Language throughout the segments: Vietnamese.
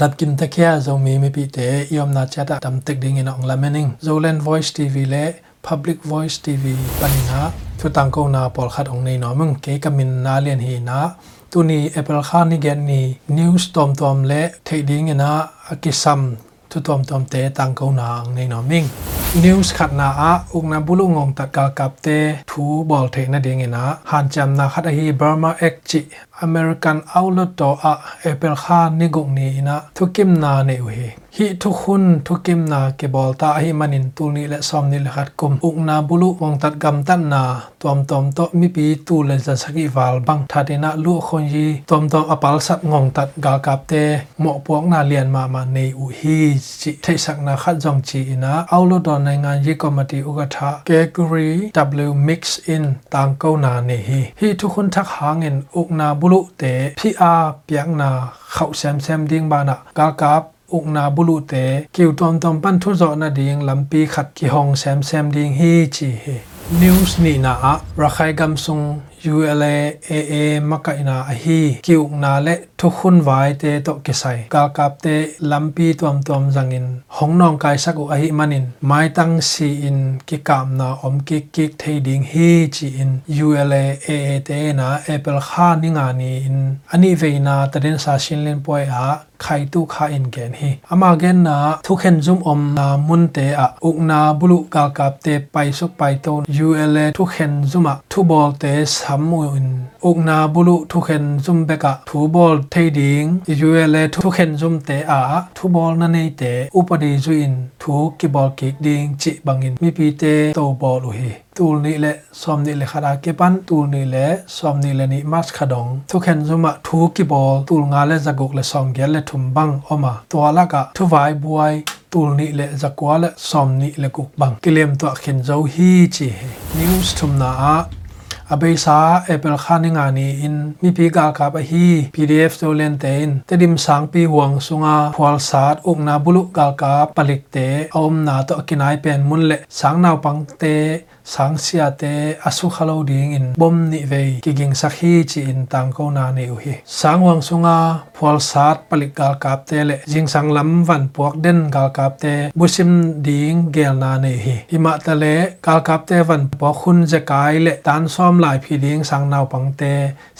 dat kim ta kia zo mi mi pi te yom na cha ta tam tek ding in ong la mening zoland voice tv le, public voice tv panin ha thu tang ko na pol khat ong nei no mung. Ke kamin na len hi na. Tu ni apple khan ni gen ni news tom tom le, thei ding ina akisam tu tom tom te tang ko na ang nei no ming news khat na a uk na bulu ngong ta ka kap te thu bol the na ding ina han cham na khat a hi burma ek chi American outlet to a Apple kha ni gok ni na thukim na ne u he hi thu khun thukim na ke bol ta hi manin tul ni le som ni le khat kum uk na bulu wong tat gam tan na tom tom to mi pi tu le za sagi wal bang thadina lu khon yi tom tom apal sat ngong tat ga kap te mo pok na lian ma ma ne u hi chi thai sak na khat jong chi na outlet to nai ngan yi committee u ga tha category w mix in tang ko na ne hi hi thu khun thak hangin uk na bulu บุลุเตพี่อาเปียงนาเข้าแซมแซมดิ้งบานะกากาบอุกนาบุลุเตกิวตอมตอมปั้นทุจอนาดิงลำปีขัดกิหองแซมแซมดิ้งฮีจีเฮ news ni na a rakhai gam sung ULA AA makaina ahi kiuk na le thukhun vai te to kisai ka kap te lampi tuam tuam zangin hongnong kai saku ahi manin mai tang si in ki kam na om ki ki thei ding hi chi in ULA AA te na apple kha ni nga ni in ani veina taden sa shin len poi a ခိုင်တုခအိုင်ကန်ဟီအမဂန်နာထုခန်ဇုံအုံနာမွန်တေအဥကနာဘလူကာကပ်တေပိုင်ဆုပိုင်တုံ ULA ထုခန်ဇုံအထုဘောလတေဆမ်မွင်ဥကနာဘလူထုခန်ဇုံဘကထုဘောလထေဒင်း ULA ထုခန်ဇုံတေအထုဘောလနနေတေဥပဒေဇွင်ထုကိဘောလကိဒင်းချိဘငင်မိပီတေတောဘောလူဟီ ตูลนี่แหละซอมนี่แหละขดาเก็บันตูลนี่แหละซอมนี่แหละนี่มัสขดงทุกเห็นสมะทูกิบอลตูลงาและจักกและซอมเกลและทุมบังออกมาตัวละกะทุวายบวยตูลนี่แหละจักวาและซอมนี่แหละกุกบังกิเลมตัวเข็นเจ้าฮีจีนิวส์ทุมนา abe sa apple khaning ani in mi pi ga ka ba hi pdf to len te in te dim sang pi huang sunga phwal sat uk na bulu ga ka palik te om na to kinai pen mun le sang naw pang te sang sia te asu khalo ding in bom ni ve ki ging sakhi chi in tang ko na ne u hi sang wang sunga phol sat palik gal kap te le jing sang lam van puak den gal kap te busim ding gel na ne hi ima ta le gal kap te van po khun je kai le tan som lai phi ding sang nau pang te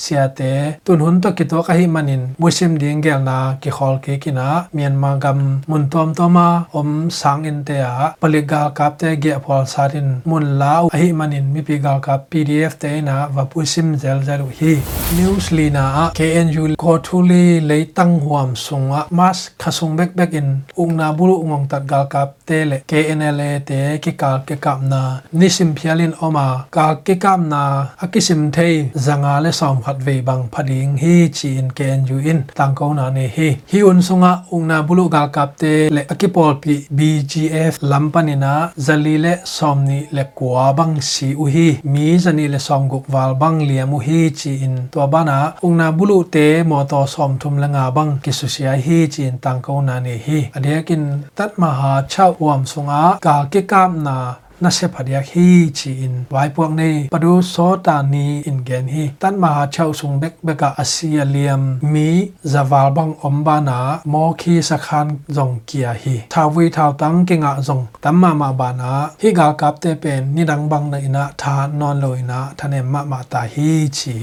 sia te tun hun to ki to ka hi manin busim ding gel na ki khol ke kina myanmar gam mun tom toma om sang in te a palik gal kap te ge phol sat in mun la au ahi manin mi pi gal ka pdf te na va pusim zel zel hi news lina knu ko thuli le tang huam sunga. Mas khasung bek bek in ungna bulu ngong tat gal ka te le knla te ki ka ke kap na. Nisim phialin oma ka ke kap na. Akisim thei zanga le som khat ve bang phading hi chin knu in tang ko na ne hi. Hi un sunga ungna bulu gal kap te le akipol pi bgf lampanina zali le somni le kwa bang si uhi. Mi zani le som guk wal bang liam hi chi in to bana ungna bulu te mo to som thum la nga bang. Ki su sia hi chi in tang ko na ni hi. Adekin tat ma ha chau wam sunga. Ka ke kam na นาเสพเดียฮีจีอินไว้พวกนี้ปดูโซตานีอินเกนฮีตันมหาชาวสุงเด็กเบกาอาเซียเลียมมีจาวาลบังอมบานาโมคีสักคันจงเกียฮีทาวีทาวตั้งกิงะจงตัมมามาบานาฮีกากับเตเป็นนิดังบังในนาทานนอนลอยนาทะเนมะมาตาฮีจี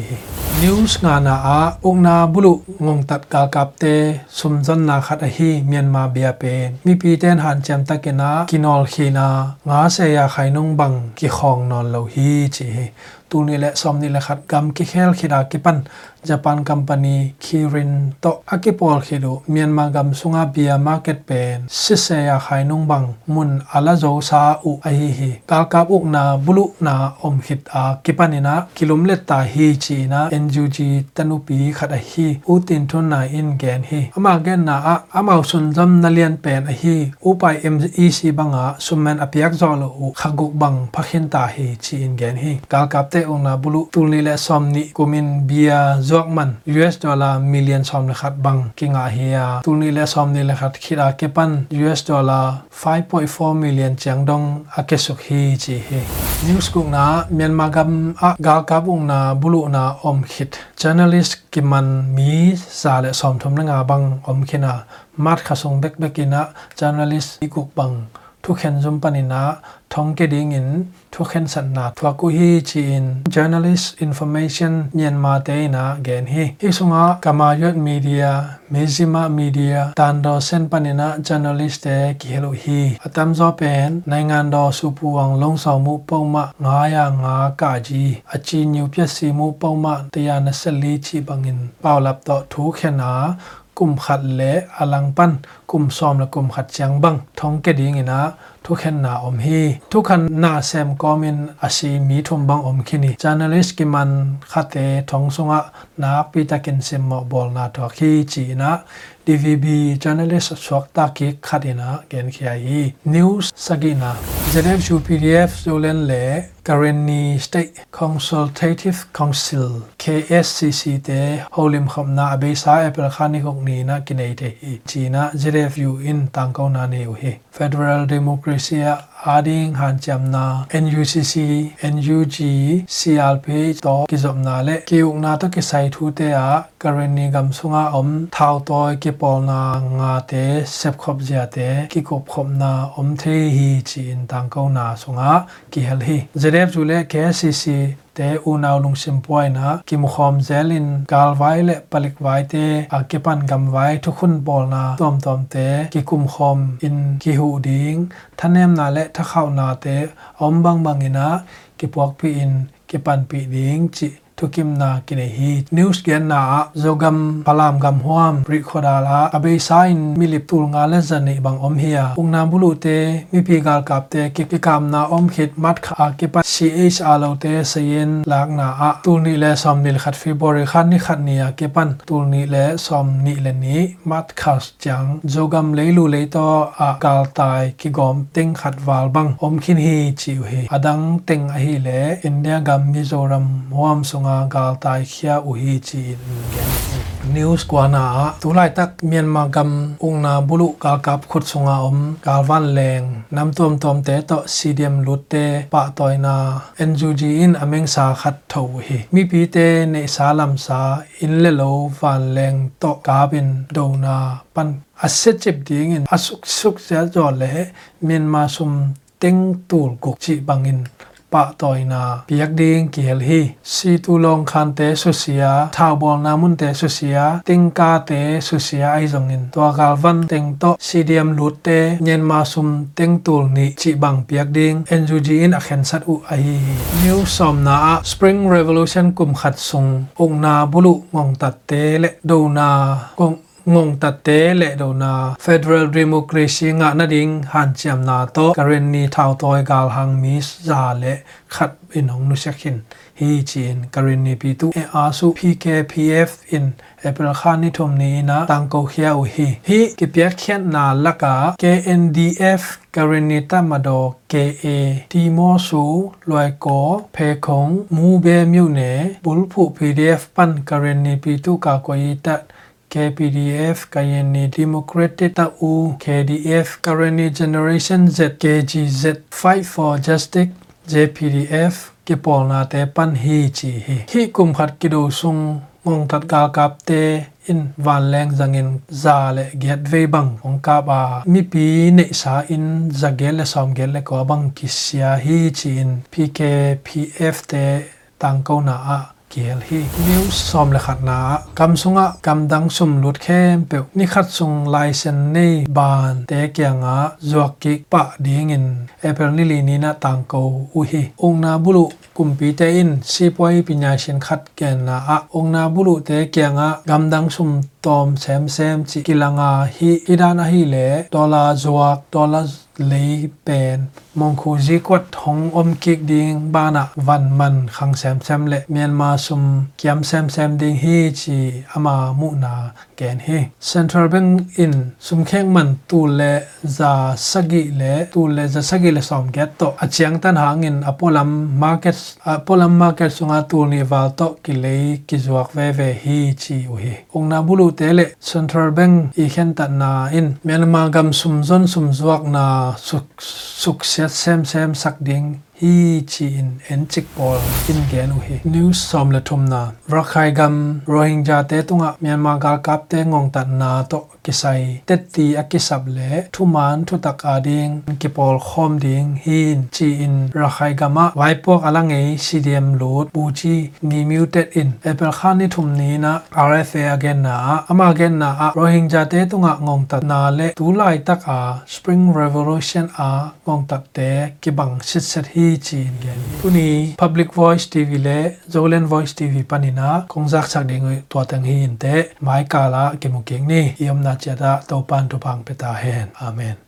นิวส์งานาอาองนาบุลุงงตัดกากับเตสุมจันนาคัดฮีเมียนมาเบียเป็นมีปีเตนหันแจมตะเกนากินอลขีนางาเซีย cham ta ke na kinol khina nga se ya khai nong bang ki khong non lo hi chi tu ni le som ni le khat gam ki khel khida ki pan. Japan company Kirin to akipol khidu. Myanmar gam sunga bia market pen. Sise ya khainung bang. Mun ala zo sa u ahi hi. Kal kap uk na bulu na om hit a kipanina kilum let ta hi chi na. NUG tanupi khat a hi. U tin thun na in gen hi. Ama gen na a. Ama sun jam na lian pen a hi. Upai MEC banga sumen apiak zo lo u. Khaguk bang phakhin ta hi chi in gen hi. Kal kap te te ong na bulu tul ni le som ni, kumin bia zok man US dollar million som le khat bang kinga hiya tul ni le som ni le khat khira ke pan US dollar 5.4 million chang dong akesuk hi chi hi news kung na, Myanmar gam a gal ka bung na bulu na om khit. Journalist kiman mi, sa le som thom na nga bang om khina mat khasong bek bekina journalist ikuk bang. ทุกเห็นซุมปนินาทองเกดิงินทุกเห็นสันนาทวกุฮีจีน journalist information เนียนมาเตนะเกนฮีฮิสุงะกามายดมีเดียเมซิมามีเดียตันดอเซนปนินา journalist เตกิเฮโลฮีอตัมซอเป็นในงานดอสุปวังลงสอมุปงมะงายางากาจีอจีนิวเปียสีมุปงมะตยานสลีชีบังินเป่าลับต่อทุกเห็นนา กลุ่มขัดเละอลังปั้นกลุ่มซอมและกลุ่มขัดเชียงบังท้องแกดีไงนะ ทุกเห็นนาอมฮีทุกขันนาเซมก็มินอาศีมีทุมบังอมคินี journalist กิมันขัดเตทองสุงะนาปีตะกินเซมมอบอลนาตัวคีจีนะ DVB journalist สวกตากิขัดนะเกนขียฮี news สกินะ ZFU PDF โซเลนเล่ Karenni State Consultative Council KSCC เต holim khamna abesa apple khani kok ni na kinai te hi china ZFU in tangkau na ne u he Federal Democracy ading han chamna NUCC NUG CLP to kizom na le kiung na to ki sai thu te a Karenni gam sunga om thau toy ki pol na nga te sep khop ja te ki kop khop na om the hi chin tangkau na sunga ki hel hi ZF chu le KCC แต่อุณาวลุงสิมปวยนะกิมคอมเซลินกาลไว้และปลิกไว้เตอาเกปันกำไว้ทุกคนบ thukim na kine hi news gen na zogam palam gam huam pri khodala abe sign milip tul nga le zane bang om hia ungna bulu te mi pi gal kap te ki ki kam na om khit mat kha ke pa ch alo te sayen lak na a tul ni le som nil khat fi bor khan ni khat ni a ke pan tul ni le som ni le ni mat khas chang zogam le lu le to a kal tai ki gom teng khat wal bang om khin hi chiu he adang teng a hi le india gam mizoram huam sunga nga gal tai khia u hi chi gen news kwa na tu lai tak myanmar gam ung na bulu kal kap khut sunga om. Gal van leng. Nam tom tom te to cdm lut te pa toy na ngg in ameng sa khat tho hi. Mi pi te ne sa lam sa in le lo van leng to ka bin do na pan. Aset chip ding in. Asuk suk ja jo le myanmar sum teng tul kuk chi bangin pa toy na piak ding ki hel hi. Si tu long khan te su sia thao bol na mun te su sia ting ka te su sia ai zong in to gal van teng to cdm lut te nyen ma sum teng tul ni. Chi bang piak ding nug in a khen sat u hi, new som na spring revolution kum khat sung. Ong na bulu ngong tat te le do na kong ngong ta te le do na federal democracy nga na ding han cham na to. Karen ni thao toy gal hang mi za le khat in hong nu sekhin hi chin karen ni pi tu. E a su pkpf in april khan ni thom ni na tang ko khia u hi. Hi ki pya khian na laka kndf karen ni ta ma do ka timo su loi ko, phe khong, mu be myu ne, bul phu pdf pan karen ni pi tu ka ko yi tat KPDF Kayeni Democratic Tau KDF Karani Generation Z KGZ Fight for Justice JPDF ke polna te pan hi chi hi. Hi kum khat ki do sung, ngong tat gal kap te, in van leng zangin za le get ve bang ong ka ba mi pi ne sa in, za gel le som gel le ko bang ki sia hi chi in PKPF te, tang ko na a kiel hi new som le khat na. Kam sunga, kam dang sum lut khem pe. Ni khat sung sen nei ban te kya nga zuak ki pa ding in. April ni li ni na tang ko u hi. Ong na bulu kum pi te in. Si poi pinya shin khat ken na a. Ong na bulu te kya nga gam dang sum tom sem sem chi kilanga hi idana hi le dollar zuak dollar lấy pen mong khu ji kwat hong om kik ding bana van man khang sem sem le myanmar sum kiam sem sem ding hi chi ama mu na ken hi central bank in sum kheng man tu le za sagi le tu le za sagi le som get to achiang tan hangin apolam market apolam market sunga tu ni wal to ki le ki zuak ve ve hi chi u hi ong na bulu te le central bank i khen ta na in. Myanmar gam sum zon sum zuak na suk suk set sem sem sak ding. Hi chi in, en chik pol in gen u hi. News som la thum na. Rakhai gam rohingya te tunga. Myanmar gal kap te ngong ta na to kisai, tetti akisap le thuman thutak ading kipol khom ding hin, chi in, rakhai gama waipok alangai cdm load, buchi ni muted in. Apple khan ni thum ni na rfa again na, ama again na rohingya te tunga ngong tat na le tu lai tak a, spring revolution a, ngong tak te, kibang, sit set hi, chi in gen. Tuni public voice tv le zolen voice tv panina kongjak sak ding to tang hi in te, mai kala kemukeng ni. Yom na เจตะโตปันทุพังเปตาเฮนอาเมน